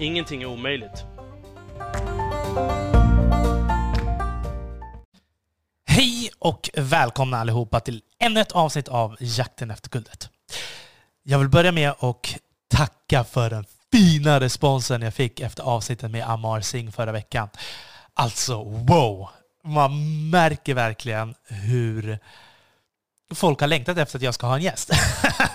Ingenting är omöjligt. Hej och välkomna allihopa till ännu ett avsnitt av Jakten efter guldet. Jag vill börja med att tacka för den fina responsen jag fick efter avsnittet med Amar Singh förra veckan. Alltså wow! Man märker verkligen hur folk har längtat efter att jag ska ha en gäst.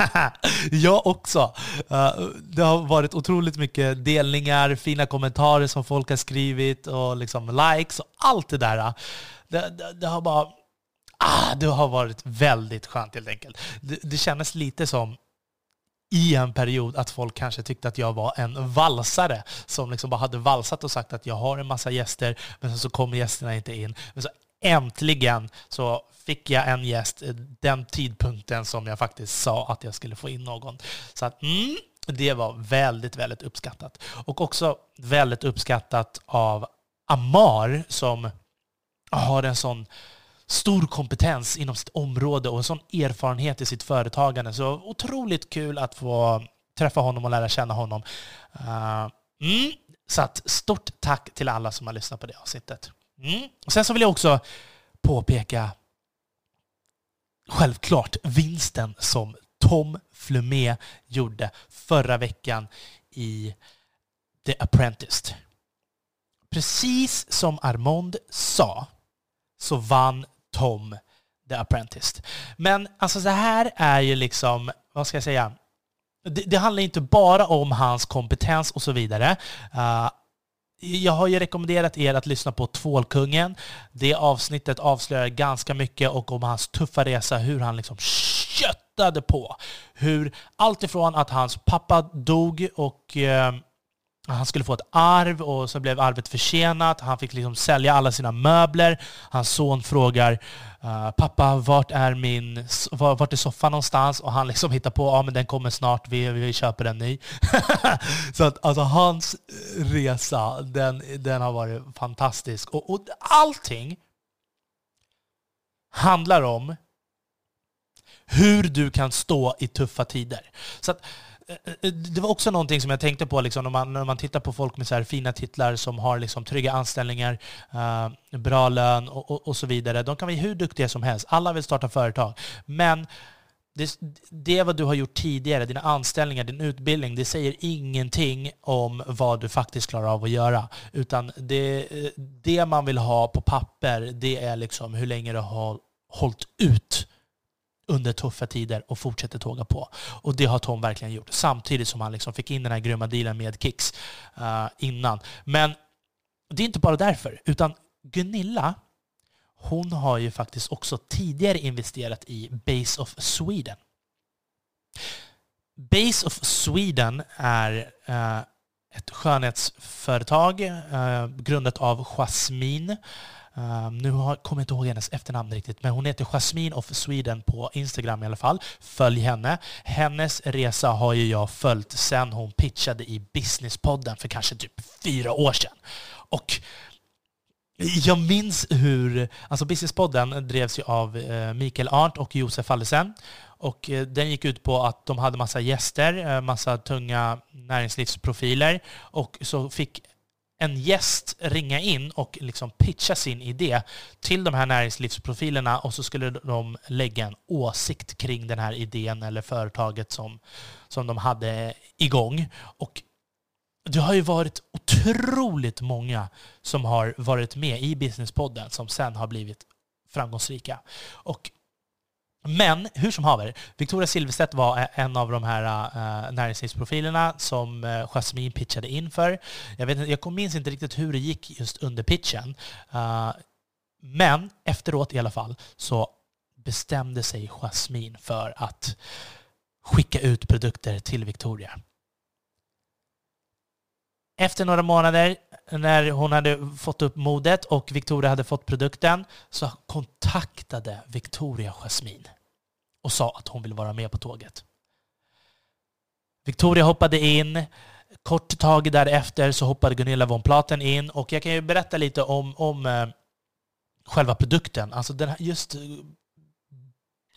jag också. Eh, det har varit otroligt mycket delningar, fina kommentarer som folk har skrivit och liksom likes och allt det där. Det, det, det har bara... Ah, det har varit väldigt skönt helt enkelt. Det, det kändes lite som i en period att folk kanske tyckte att jag var en valsare som liksom bara hade valsat och sagt att jag har en massa gäster men så kommer gästerna inte in. Men så äntligen så fick jag en gäst den tidpunkten som jag faktiskt sa att jag skulle få in någon. Så att, mm, det var väldigt, väldigt uppskattat. Och också väldigt uppskattat av Amar som har en sån stor kompetens inom sitt område och en sån erfarenhet i sitt företagande. Så otroligt kul att få träffa honom och lära känna honom. Uh, mm, så att stort tack till alla som har lyssnat på det avsnittet. Mm. Och sen så vill jag också påpeka självklart vinsten som Tom Flumé gjorde förra veckan i The Apprentice. Precis som Armand sa så vann Tom The Apprentice. Men alltså det här är ju liksom, vad ska jag säga, det, det handlar inte bara om hans kompetens och så vidare. Uh, jag har ju rekommenderat er att lyssna på Tvålkungen. Det avsnittet avslöjar ganska mycket och om hans tuffa resa, hur han liksom köttade på. Hur allt ifrån att hans pappa dog och eh, han skulle få ett arv och så blev arvet försenat. Han fick liksom sälja alla sina möbler. Hans son frågar ah, pappa, vart är min vart är soffan någonstans? Och han liksom hittar på, ja men den kommer snart, vi, vi köper en ny. så att alltså hans resa, den, den har varit fantastisk. Och, och allting handlar om hur du kan stå i tuffa tider. Så att, Eh, eh, det var också någonting som jag tänkte på liksom, när, man, när man tittar på folk med så fina titlar som har liksom, trygga anställningar, uh, bra lön och, och, och, så vidare. De kan vara hur duktiga som helst. Alla vill starta företag. Men det, det vad du har gjort tidigare, dina anställningar, din utbildning, det säger ingenting om vad du faktiskt klarar av att göra. Utan det, det man vill ha på papper, det är liksom hur länge du har hållit ut under tuffa tider och fortsätter tåga på. Och det har Tom verkligen gjort. Samtidigt som han liksom fick in den här grymma dealen med Kicks uh, innan. Men det är inte bara därför, utan Gunilla, hon har ju faktiskt också tidigare investerat i Base of Sweden. Base of Sweden är uh, ett skönhetsföretag eh, grundat av Jasmine Um, nu har, kommer jag inte ihåg hennes efternamn riktigt, men hon heter Jasmine of Sweden på Instagram i alla fall. Följ henne. Hennes resa har ju jag följt sedan hon pitchade i Businesspodden för kanske typ fyra år sedan. Och jag minns hur, alltså Businesspodden drevs ju av eh, Mikael Arndt och Josef Allesen. Och eh, den gick ut på att de hade massa gäster, eh, massa tunga näringslivsprofiler. Och så fick en gäst ringa in och liksom pitcha sin idé till de här näringslivsprofilerna och så skulle de lägga en åsikt kring den här idén eller företaget som, som de hade igång. Och det har ju varit otroligt många som har varit med i Businesspodden som sen har blivit framgångsrika. Och men hur som haver, Victoria Silvstedt var en av de här uh, näringslivsprofilerna som uh, Jasmine pitchade in för. Jag, vet, jag minns inte riktigt hur det gick just under pitchen. Uh, men efteråt i alla fall så bestämde sig Jasmine för att skicka ut produkter till Victoria. Efter några månader, när hon hade fått upp modet och Victoria hade fått produkten, så kontaktade Victoria Jasmine och sa att hon ville vara med på tåget. Victoria hoppade in. Kort tag därefter så hoppade Gunilla von Platen in. Och jag kan ju berätta lite om, om eh, själva produkten. Alltså den här, just eh,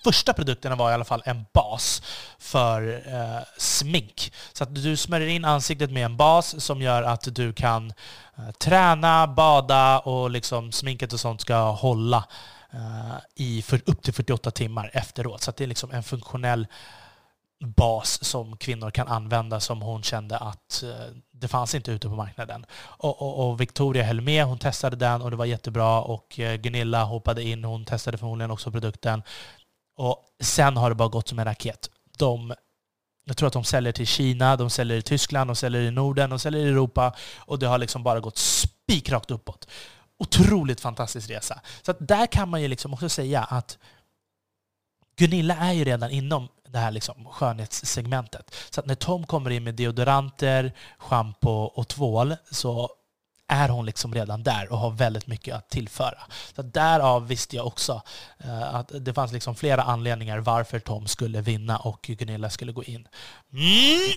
första produkten var i alla fall en bas för eh, smink. Så att du smörjer in ansiktet med en bas som gör att du kan eh, träna, bada och liksom sminket och sånt ska hålla Eh, i för, upp till 48 timmar efteråt. Så det är liksom en funktionell bas som kvinnor kan använda som hon kände att eh, det fanns inte ute på marknaden. Och, och, och, Victoria höll med, hon testade den och det var jättebra och eh, Gunilla hoppade in, hon testade förmodligen också produkten. Och sen har det bara gått som en raket. De, jag tror att de säljer till Kina, de säljer i Tyskland, de säljer i Norden, de säljer i Europa och det har liksom bara gått spikrakt uppåt. Otroligt fantastisk resa. Så där kan man ju liksom också säga att Gunilla är ju redan inom det här liksom skönhetssegmentet. Så att när Tom kommer in med deodoranter, schampo och tvål så är hon liksom redan där och har väldigt mycket att tillföra. Så därav visste jag också eh, att det fanns liksom flera anledningar varför Tom skulle vinna och Gunilla skulle gå in. Mm.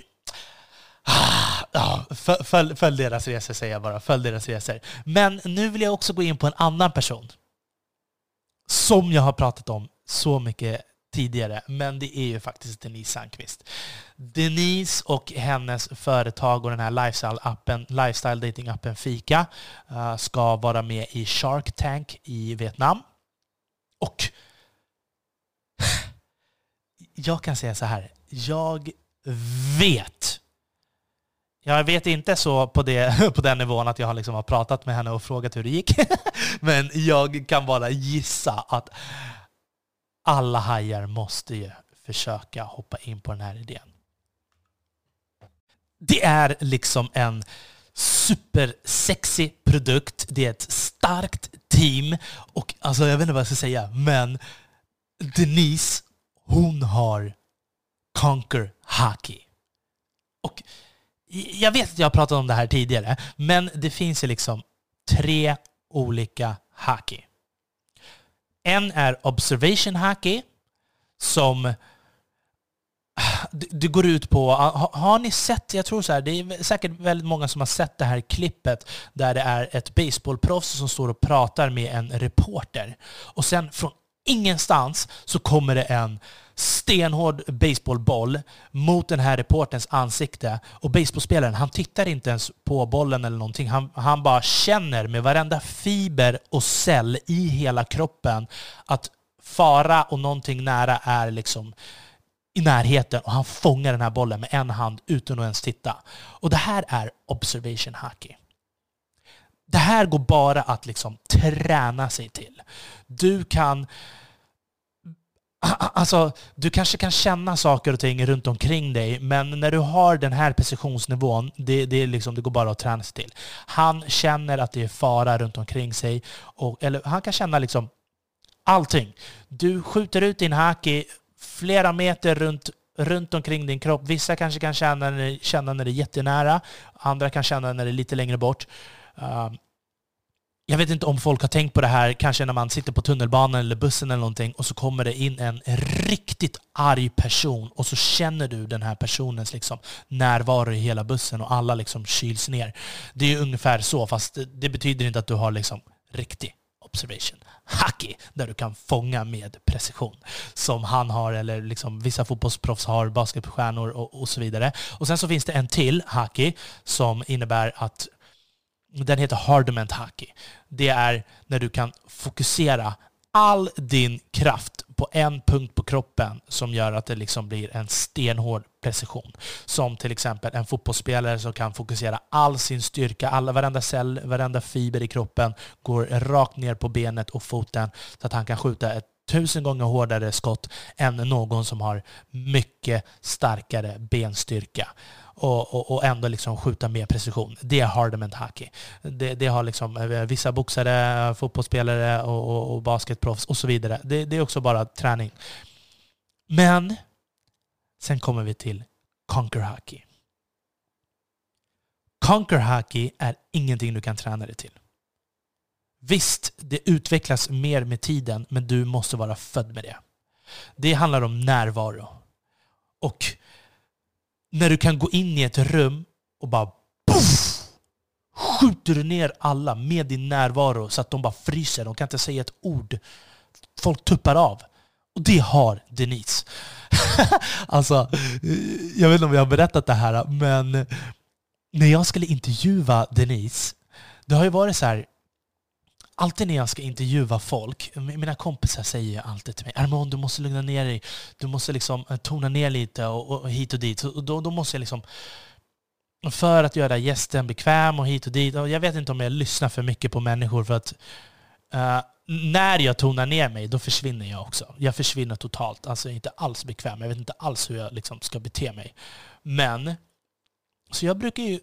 Ah, följ, följ deras resor säger jag bara. Följ deras resor. Men nu vill jag också gå in på en annan person. Som jag har pratat om så mycket tidigare, men det är ju faktiskt Denise Sandqvist. Denise och hennes företag och den här lifestyle-appen, lifestyle dating-appen Fika eh, ska vara med i Shark Tank i Vietnam. Och jag kan säga så här, jag vet jag vet inte så på, det, på den nivån att jag liksom har pratat med henne och frågat hur det gick. Men jag kan bara gissa att alla hajar måste ju försöka hoppa in på den här idén. Det är liksom en supersexy produkt. Det är ett starkt team. Och alltså, jag vet inte vad jag ska säga, men Denise, hon har Conquer Hockey. Och jag vet att jag har pratat om det här tidigare, men det finns ju liksom tre olika haki. En är observation haki, som det går ut på, har ni sett, jag tror så här, det är säkert väldigt många som har sett det här klippet där det är ett baseballproffs som står och pratar med en reporter. Och sen från ingenstans så kommer det en stenhård baseballboll mot den här reporterns ansikte. Och baseballspelaren, han tittar inte ens på bollen eller någonting. Han, han bara känner med varenda fiber och cell i hela kroppen att fara och någonting nära är liksom i närheten och han fångar den här bollen med en hand utan att ens titta. Och det här är observation hockey. Det här går bara att liksom träna sig till. Du kan Alltså, du kanske kan känna saker och ting runt omkring dig, men när du har den här precisionsnivån, det, det, är liksom, det går bara att träna sig till. Han känner att det är fara runt omkring sig, och, eller han kan känna liksom allting. Du skjuter ut din haki flera meter runt, runt omkring din kropp. Vissa kanske kan känna när, känna när det är jättenära, andra kan känna när det är lite längre bort. Uh, jag vet inte om folk har tänkt på det här, kanske när man sitter på tunnelbanan eller bussen eller någonting och så kommer det in en riktigt arg person och så känner du den här personens liksom närvaro i hela bussen och alla liksom kyls ner. Det är ungefär så, fast det betyder inte att du har liksom riktig observation. Hockey, där du kan fånga med precision. Som han har, eller liksom vissa fotbollsproffs har, basketstjärnor och, och så vidare. Och sen så finns det en till hockey som innebär att den heter Hardement Hockey. Det är när du kan fokusera all din kraft på en punkt på kroppen som gör att det liksom blir en stenhård precision. Som till exempel en fotbollsspelare som kan fokusera all sin styrka, alla, varenda cell, varenda fiber i kroppen går rakt ner på benet och foten så att han kan skjuta ett tusen gånger hårdare skott än någon som har mycket starkare benstyrka och, och, och ändå liksom skjuta med precision. Det är hardement hockey. Det, det har liksom eh, vissa boxare, eh, fotbollsspelare och, och, och basketproffs och så vidare. Det, det är också bara träning. Men sen kommer vi till Conquer Hockey. Conquer Hockey är ingenting du kan träna dig till. Visst, det utvecklas mer med tiden, men du måste vara född med det. Det handlar om närvaro. Och när du kan gå in i ett rum och bara puff, skjuter du ner alla med din närvaro så att de bara fryser. De kan inte säga ett ord. Folk tuppar av. Och det har Denise. alltså, jag vet inte om jag har berättat det här, men när jag skulle intervjua Denise, det har ju varit så här, alltid när jag ska intervjua folk, mina kompisar säger alltid till mig Armand, du måste lugna ner dig. Du måste liksom eh, tona ner lite och, och hit och dit. Och då, då måste jag liksom för att göra gästen bekväm och hit och dit. Och jag vet inte om jag lyssnar för mycket på människor för att uh, när jag tonar ner mig, då försvinner jag också. Jag försvinner totalt. Alltså jag är inte alls bekväm. Jag vet inte alls hur jag liksom ska bete mig. Men, så jag brukar ju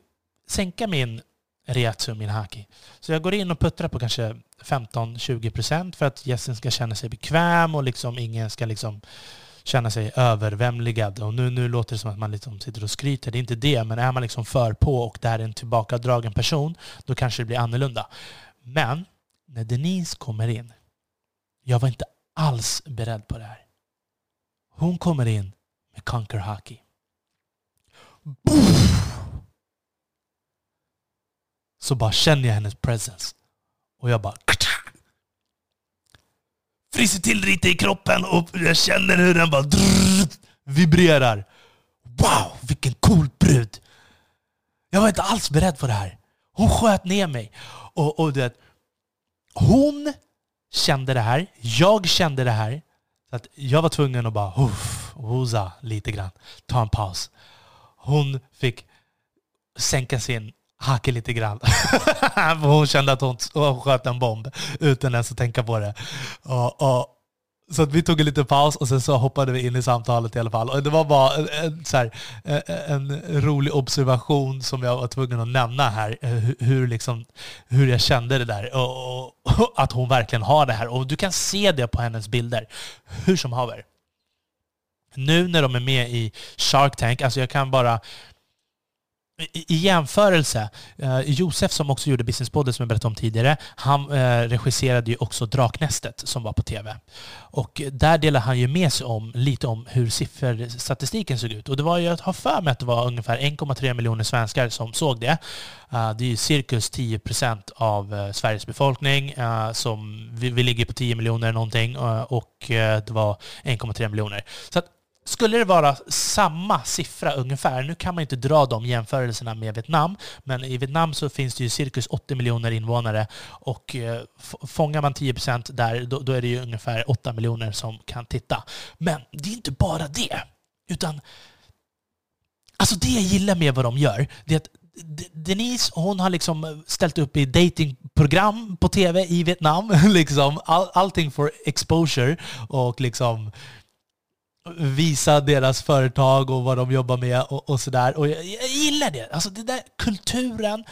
sänka min reatsu, min haki. Så jag går in och puttrar på kanske 15-20% för att gästen ska känna sig bekväm och liksom ingen ska liksom känna sig överväldigad. Och nu, nu låter det som att man liksom sitter och skryter. Det är inte det, men är man liksom för på och det här är en tillbakadragen person, då kanske det blir annorlunda. Men när Denise kommer in, jag var inte alls beredd på det här. Hon kommer in med Conquer Hockey. Så bara känner jag hennes presence. Och jag bara fryser till lite i kroppen och jag känner hur den bara vibrerar. Wow, vilken cool brud! Jag var inte alls beredd på det här. Hon sköt ner mig. Och, och det, hon kände det här, jag kände det här. Så att jag var tvungen att bara hosa lite grann, ta en paus. Hon fick sänka sin hacka lite grann. hon kände att hon, hon sköt en bomb utan ens att tänka på det. Och, och, så vi tog en liten paus och sen så hoppade vi in i samtalet i alla fall. Och det var bara en, så här, en rolig observation som jag var tvungen att nämna här. Eh, hur, liksom, hur jag kände det där. Och, och, att hon verkligen har det här. Och du kan se det på hennes bilder. Hur som haver. Nu när de är med i Shark Tank, alltså jag kan bara i jämförelse, eh, Josef som också gjorde Businesspodden som jag berättade om tidigare, han eh, regisserade ju också Draknästet som var på tv. Och där delade han ju med sig om lite om hur sifferstatistiken såg ut. Och det var ju, jag har för mig att det var ungefär 1,3 miljoner svenskar som såg det. Eh, det är ju cirkus 10 procent av Sveriges befolkning. Som vi, vi, ligger på 10 miljoner någonting och det var 1,3 miljoner. Så att skulle det vara samma siffra ungefär, nu kan man inte dra de jämförelserna med Vietnam, men i Vietnam så finns det ju cirkus 80 miljoner invånare och eh, fångar man 10 procent där, då, då, är det ju ungefär 8 miljoner som kan titta. Men det är inte bara det, utan alltså det jag gillar med vad de gör, det är att Denise hon har liksom ställt upp i datingprogram på tv i Vietnam. liksom all, allting for exposure och liksom visa deras företag och vad de jobbar med och, och sådär. Och jag, jag, gillar det. Alltså den där kulturen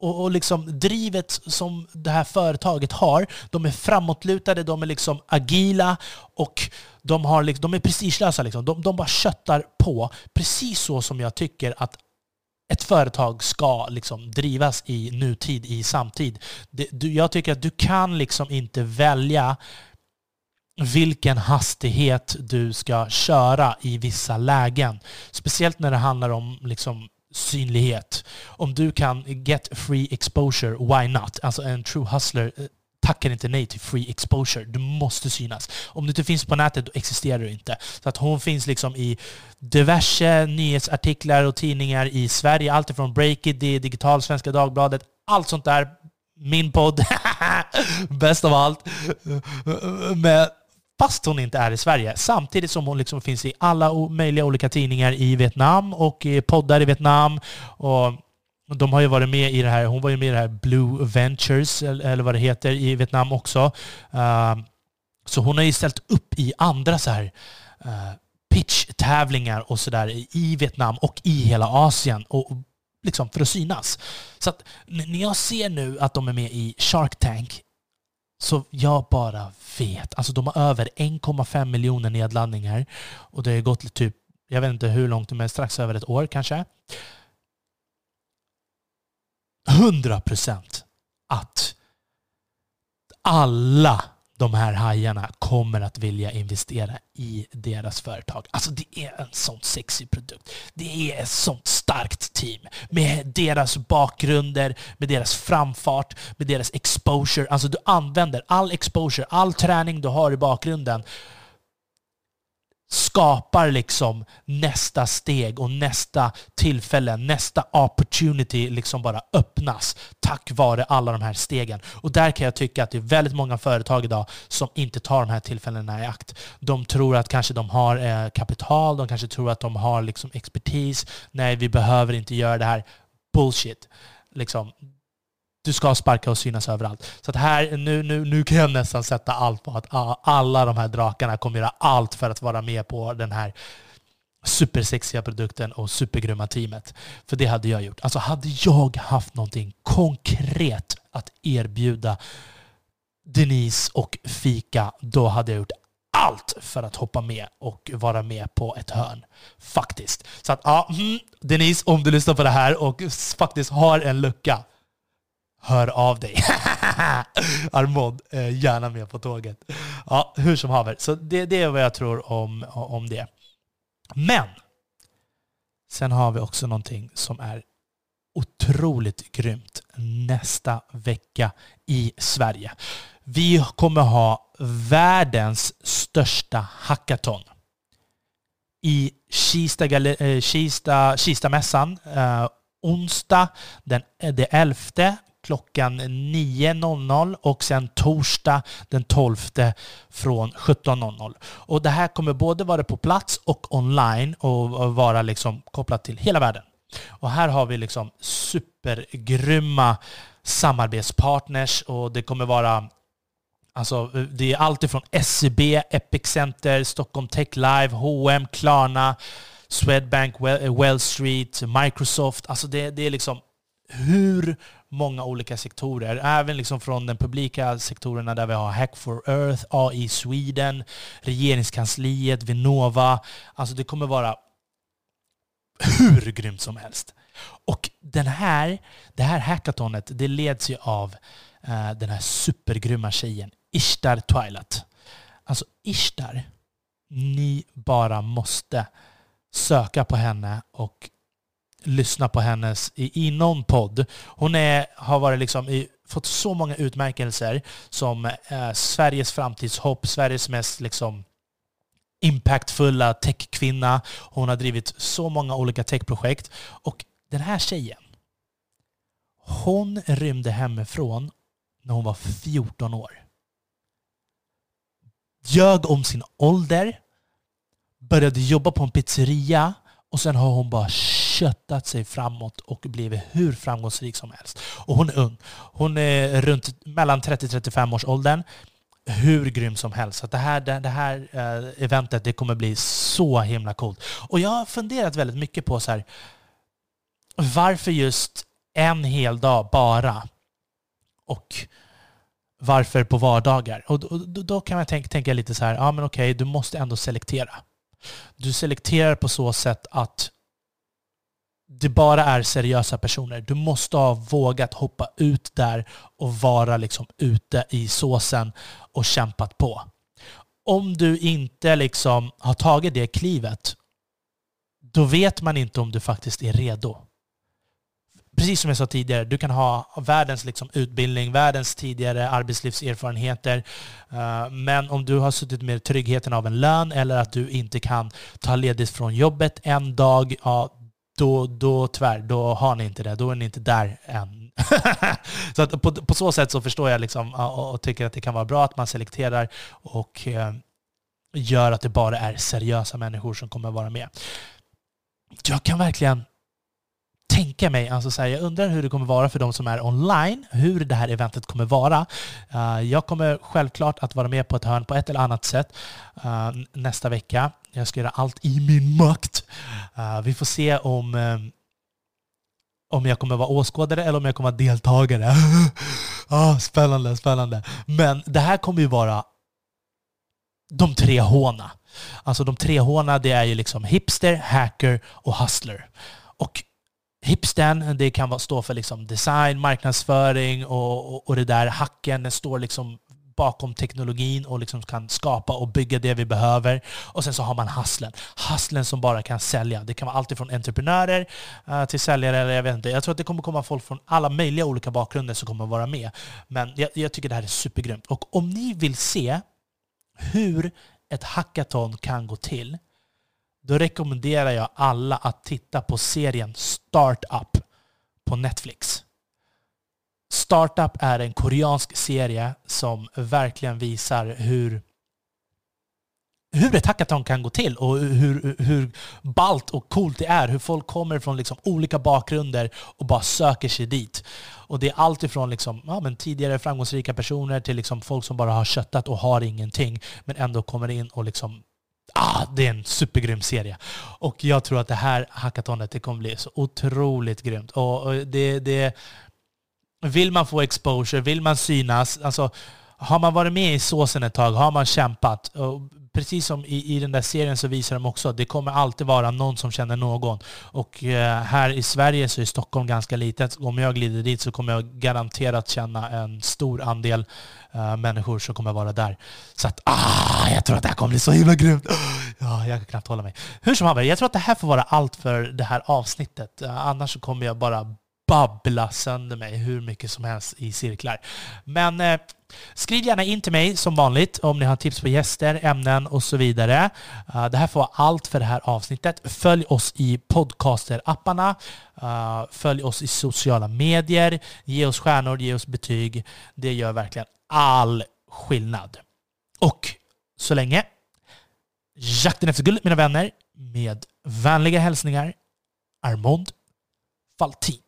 och, och liksom drivet som det här företaget har. De är framåtlutade, de är liksom agila och de, har, liksom, de är prestigelösa. Liksom. De, de bara köttar på. Precis så som jag tycker att ett företag ska liksom drivas i nutid, i samtid. Det, du, jag tycker att du kan liksom inte välja vilken hastighet du ska köra i vissa lägen. Speciellt när det handlar om liksom synlighet. Om du kan get free exposure, why not? Alltså en true hustler eh, tackar inte nej till free exposure. Du måste synas. Om du inte finns på nätet, då existerar du inte. Så att hon finns liksom i diverse nyhetsartiklar och tidningar i Sverige. Allt ifrån Breakit, Digital, Svenska Dagbladet, allt sånt där. Min podd. Bäst av allt. Men fast hon inte är i Sverige. Samtidigt som hon liksom finns i alla möjliga olika tidningar i Vietnam och poddar i Vietnam. Och de har ju varit med i det här, hon var ju med i det här Blue Ventures, eller vad det heter, i Vietnam också. Ehm, så hon har ju ställt upp i andra så här eh, pitch-tävlingar och sådär i Vietnam och i hela Asien. Och, liksom för att synas. Så att när jag ser nu att de är med i Shark Tank så jag bara vet. Alltså de har över 1,5 miljoner nedladdningar. Och det har gått typ, jag vet inte hur långt, men strax över ett år kanske. 100% att alla de här hajarna kommer att vilja investera i deras företag. Alltså det är en sån sexig produkt. Det är ett sånt starkt team med deras bakgrunder, med deras framfart, med deras exposure. Alltså du använder all exposure, all träning du har i bakgrunden skapar liksom nästa steg och nästa tillfälle, nästa opportunity liksom bara öppnas tack vare alla de här stegen. Och där kan jag tycka att det är väldigt många företag idag som inte tar de här tillfällena i akt. De tror att kanske de har eh, kapital, de kanske tror att de har liksom expertis. Nej, vi behöver inte göra det här. Bullshit. Liksom, du ska sparka och synas överallt. Så att här, nu, nu, nu kan jag nästan sätta allt på att alla de här drakarna kommer göra allt för att vara med på den här supersexiga produkten och supergrymma teamet. För det hade jag gjort. Alltså hade jag haft någonting konkret att erbjuda Denise och Fika, då hade jag gjort allt för att hoppa med och vara med på ett hörn. Faktiskt. Så att, ja, mm, Denise, om du lyssnar på det här och faktiskt har en lucka, hör av dig. Armond, eh, gärna med på tåget. Ja, hur som haver. Så det, det är vad jag tror om, om det. Men sen har vi också någonting som är otroligt grymt nästa vecka i Sverige. Vi kommer ha världens största hackathon i Kista, eh, Kista, Kistamässan eh, onsdag den, eh, 11 klockan 9.00 och sen torsdag den 12 från 17.00. Och det här kommer både vara på plats och online och vara liksom kopplat till hela världen. Och här har vi liksom supergrymma samarbetspartners och det kommer vara Alltså, det är allt ifrån SEB, Epic Center, Stockholm Tech Live, H&M, Klarna, Swedbank, Well Street, Microsoft. Alltså det, det är liksom hur många olika sektorer. Även liksom från den publika sektorerna där vi har Hack for Earth, AI Sweden, regeringskansliet, Vinnova. Alltså det kommer vara hur grymt som helst. Och den här, det här hackatonet det leds ju av eh, den här supergrymma tjejen Ishtar Twilight. Alltså Ishtar, ni bara måste söka på henne och lyssna på hennes i, i någon podd. Hon är, har varit liksom i, fått så många utmärkelser som eh, Sveriges framtidshopp, Sveriges mest liksom impactfulla techkvinna. Hon har drivit så många olika techprojekt. Och den här tjejen, hon rymde hemifrån när hon var 14 år. Ljög om sin ålder, började jobba på en pizzeria och sen har hon bara köttat sig framåt och blivit hur framgångsrik som helst. Och hon är ung. Hon är runt mellan 30-35 års åldern. Hur grym som helst. Så det här, det här eh, eventet det kommer bli så himla coolt. Och jag har funderat väldigt mycket på så här, varför just en hel dag bara? Och varför på vardagar? Och då, då kan man tänka, tänka lite så här, ja men okej, du måste ändå selektera. Du selekterar på så sätt att det bara är seriösa personer. Du måste ha vågat hoppa ut där och vara liksom ute i såsen och kämpat på. Om du inte liksom har tagit det klivet, då vet man inte om du faktiskt är redo. Precis som jag sa tidigare, du kan ha världens liksom utbildning, världens tidigare arbetslivserfarenheter. Eh, men om du har suttit med tryggheten av en lön eller att du inte kan ta ledigt från jobbet en dag, ja, då, då tyvärr, då har ni inte det. Då är ni inte där än. så att på, på så sätt så förstår jag liksom, och, och, tycker att det kan vara bra att man selekterar och eh, gör att det bara är seriösa människor som kommer vara med. Jag kan verkligen tänka mig, alltså så här, jag undrar hur det kommer vara för de som är online, hur det här eventet kommer vara. Uh, jag kommer självklart att vara med på ett hörn på ett eller annat sätt uh, nästa vecka. Jag ska göra allt i min makt. Uh, vi får se om, om jag kommer vara åskådare eller om jag kommer vara deltagare. ah, spännande, spännande. Men det här kommer ju vara de tre håna. Alltså de tre håna det är ju liksom hipster, hacker och hustler. Och hipstern, det kan stå för liksom design, marknadsföring och, och, och det där. Hacken står liksom bakom teknologin och liksom kan skapa och bygga det vi behöver. Och sen så har man hustlen. Hustlen som bara kan sälja. Det kan vara allt från entreprenörer eh, till säljare. Eller jag, vet inte. jag tror att det kommer komma folk från alla möjliga olika bakgrunder som kommer vara med. Men jag, jag tycker det här är supergrymt. Och om ni vill se hur ett hackathon kan gå till, då rekommenderar jag alla att titta på serien Startup på Netflix. Startup är en koreansk serie som verkligen visar hur hur ett hackathon kan gå till och hur, hur ballt och coolt det är. Hur folk kommer från liksom olika bakgrunder och bara söker sig dit. Och det är allt ifrån liksom, ja, men tidigare framgångsrika personer till liksom folk som bara har köttat och har ingenting, men ändå kommer in och liksom Ah, det är en supergrym serie. Och jag tror att det här hackathonet det kommer bli så otroligt grymt. Och det, det, vill man få exposure, vill man synas, alltså har man varit med i såsen ett tag, har man kämpat, och precis som i, i den där serien så visar de också att det kommer alltid vara någon som känner någon. Och eh, här i Sverige så är Stockholm ganska litet. Om jag glider dit så kommer jag garanterat känna en stor andel eh, människor som kommer vara där. Så att, ah, jag tror att det här kommer bli så himla grymt. Ja, jag kan knappt hålla mig. Hur som helst, jag tror att det här får vara allt för det här avsnittet. Eh, annars så kommer jag bara babbla sönder mig hur mycket som helst i cirklar. Men eh, skriv gärna in till mig som vanligt om ni har tips på gäster, ämnen och så vidare. Uh, det här får vara allt för det här avsnittet. Följ oss i podcaster-apparna. Uh, följ oss i sociala medier. Ge oss stjärnor, ge oss betyg. Det gör verkligen all skillnad. Och så länge, jakten efter guld mina vänner, med vänliga hälsningar, Armond Faltin.